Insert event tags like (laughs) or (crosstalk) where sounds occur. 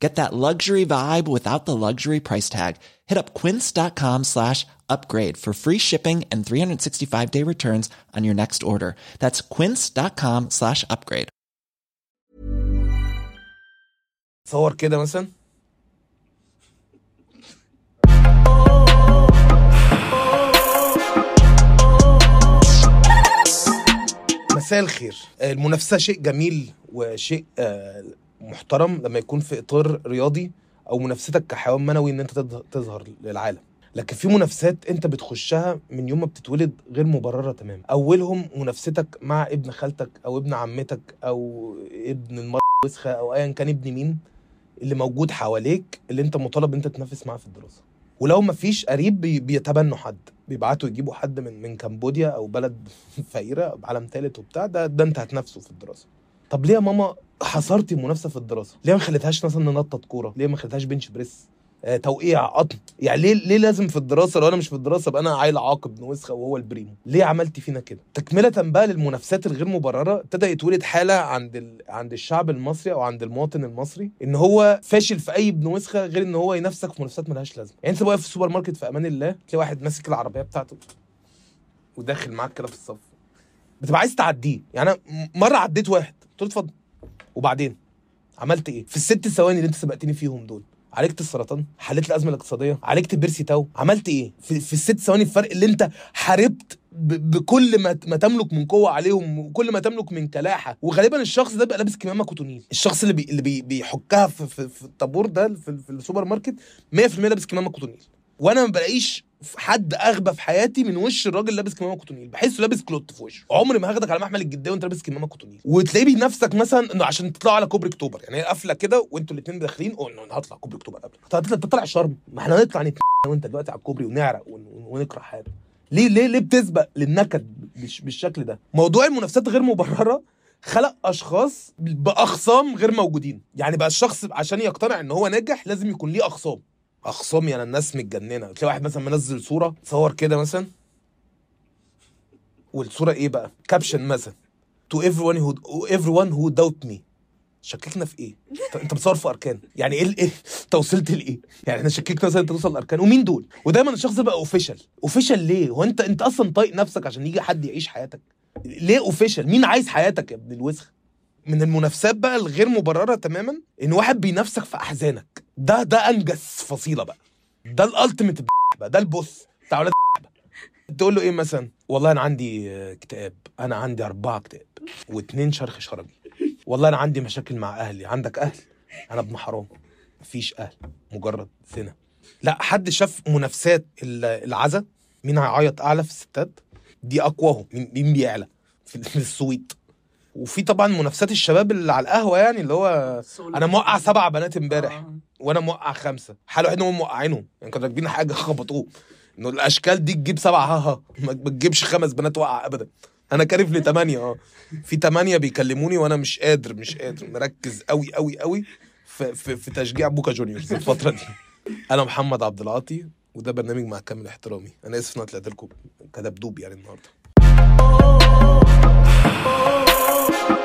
Get that luxury vibe without the luxury price tag. Hit up quince.com slash upgrade for free shipping and 365 day returns on your next order. That's quince.com slash upgrade. تصور كده (laughs) مثلا مساء الخير المنافسة شيء جميل وشيء آه، محترم لما يكون في إطار رياضي أو منافستك كحيوان منوي أنت تظه- تظهر للعالم. لكن في منافسات أنت بتخشها من يوم ما بتتولد غير مبررة تماما. أولهم منافستك مع ابن خالتك أو ابن عمتك أو ابن المرة الوسخة أو أيا كان ابن مين اللي موجود حواليك اللي أنت مطالب أنت تنافس معاه في الدراسة. ولو ما فيش قريب بي- بيتبنوا حد. بيبعتوا يجيبوا حد من من كمبوديا أو بلد (laughs) فقيرة بعالم ثالث وبتاع ده ده أنت هتنافسه في الدراسة. طب ليه يا ماما حصرتي المنافسه في الدراسة. ليه ما خليتهاش مثلا ننطط كورة؟ ليه ما خليتهاش بنش بريس آه، توقيع قطن يعني ليه ليه لازم في الدراسة؟ لو أنا مش في الدراسة ابقى أنا عيل عاقب ابن وسخه وهو البريمو. ليه عملتي فينا كده؟ تكملة بقى للمنافسات الغير مبررة ابتدى يتولد حالة عند ال... عند الشعب المصري أو عند المواطن المصري إن هو فاشل في أي ابن وسخه غير إن هو ينافسك في منافسات ملهاش لازمة. يعني أنت واقف في السوبر ماركت في أمان الله تلاقي واحد ماسك العربية بتاعته وداخل معاك كده في الصف. بتبقى عايز تعديه. يعني أنا مرة عديت واحد قلت له اتفضل. وبعدين عملت إيه؟ في الست ثواني اللي أنت سبقتني فيهم دول عالجت السرطان حليت الأزمة الاقتصادية عالجت بيرسي تاو عملت إيه؟ في, في الست ثواني الفرق اللي أنت حاربت بكل ما ما تملك من قوة عليهم وكل ما تملك من كلاحة. وغالبا الشخص ده بيبقى لابس كمامة كوتونيل. الشخص اللي بي اللي بي بيحكها في, في, في الطابور ده في, في السوبر ماركت 100% لابس كمامة كوتونيل. وأنا ما بلاقيش حد أغبى في حياتي من وش الراجل لابس كمامة كوتونيل. بحسه لابس كلوت في وشه. عمري ما هاخدك على محمل الجدية وانت لابس كمامة كوتونيل. وتلاقيه بينافسك مثلا إنه عشان تطلعوا على كوبري أكتوبر. يعني هي قافلة كده وانتوا الاثنين داخلين قول إنه أنا هطلع كوبري أكتوبر قبل طب طالع شرم. ما إحنا هنطلع نتن وأنت دلوقتي على الكوبري ونعرق ون- ون- ونكره حاجة. ليه ليه ليه بتسبق للنكد بالش- بالشكل ده؟ موضوع المنافسات غير مبرره خلق أشخاص بأخصام غير موجودين. يعني بقى الشخص عشان يقتنع إن هو ناجح لازم يكون ليه أخصام. اخصام يعني الناس متجننة. تلاقي واحد مثلا منزل صورة صور كده مثلا. والصورة إيه بقى؟ كابشن مثلا. To everyone who everyone who doubt me. شككنا في إيه؟ انت- بتصور في أركان. يعني إيه إيه؟ أنت وصلت لإيه؟ يعني إحنا شككنا مثلا أنت توصل لأركان. ومين دول؟ ودايما الشخص ده بقى اوفيشال اوفيشال ليه؟ هو أنت أنت أصلا طايق نفسك عشان يجي حد يعيش حياتك؟ ليه اوفيشال مين عايز حياتك يا ابن الوسخ؟ من المنافسات بقى الغير مبررة تماما إن واحد بينافسك في أحزانك. ده ده أنجز فصيلة بقى. ده الالتيميت بقى ده البوس بتاع تقول له إيه مثلا؟ والله أنا عندي اكتئاب أنا عندي أربعة اكتئاب واتنين شرخ شرجي والله أنا عندي مشاكل مع أهلي. عندك أهل؟ أنا ابن حرام. مفيش أهل. مجرد زنا. لا حد شاف منافسات ال- العزا؟ مين هيعيط أعلى في الستات؟ دي أقواهم. مين بيعلى؟ في السويت. وفي طبعا منافسات الشباب اللي على القهوة يعني اللي هو أنا موقع سبع بنات امبارح وأنا موقع خمسة. حال واحد هم موقعينهم. يعني كانوا راكبين حاجة خبطوه. إنه الأشكال دي تجيب سبعة. ها ها. ما تجيبش خمس بنات وقع ابدا. أنا كارف لثمانيه آه. في ثمانيه بيكلموني وأنا مش قادر مش قادر. مركز قوي قوي قوي في, في, في تشجيع بوكا جونيورز الفترة دي. (laughs) أنا محمد عبد العاطي وده برنامج مع كامل احترامي. أنا آسف إن أنا طلعت لكم كدبدوب يعني النهارده. Oh.